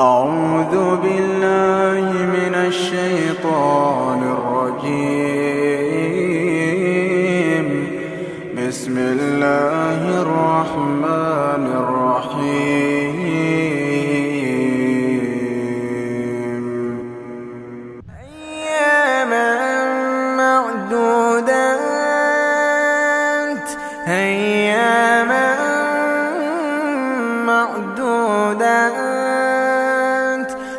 أعوذ بالله من الشيطان الرجيم. بسم الله الرحمن الرحيم. أياما معدودات. أياما معدودات.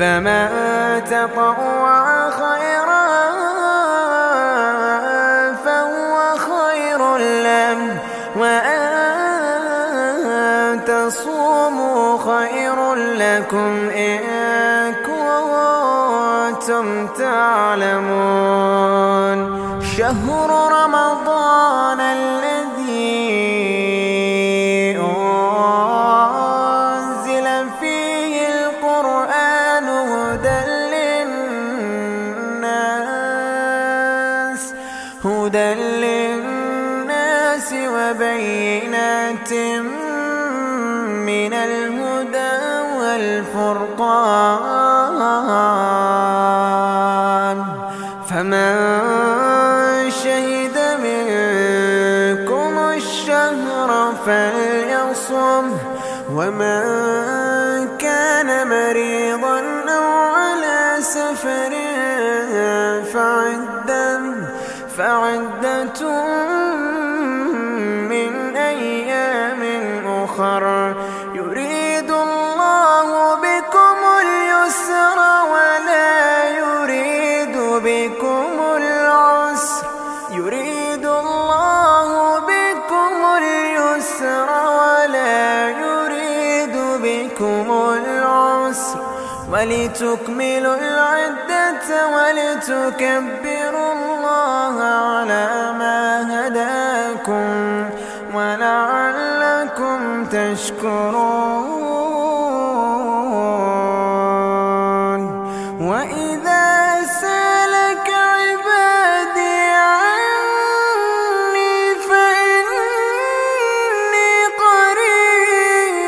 فمن تطوع خيرا فهو خير له وأن تصوموا خير لكم إن كنتم تعلمون. شهر رمضان هدى للناس وبينات من الهدى والفرقان. فمن شهد منكم الشهر فليصم ومن فعدة من أيام أخر. يريد الله بكم اليسر ولا يريد بكم العسر. يريد الله بكم اليسر ولا يريد بكم العسر. ولتكملوا العدة ولتكبروا الله على ما هداكم ولعلكم تشكرون. وإذا سألك عبادي عني فإني قريب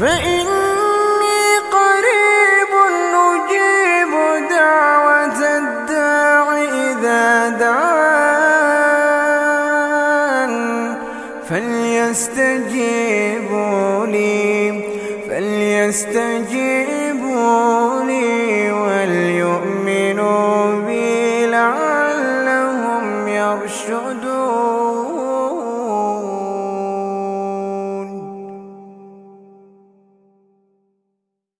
فإني فليستجيبوا لي فليستجيبوا لي.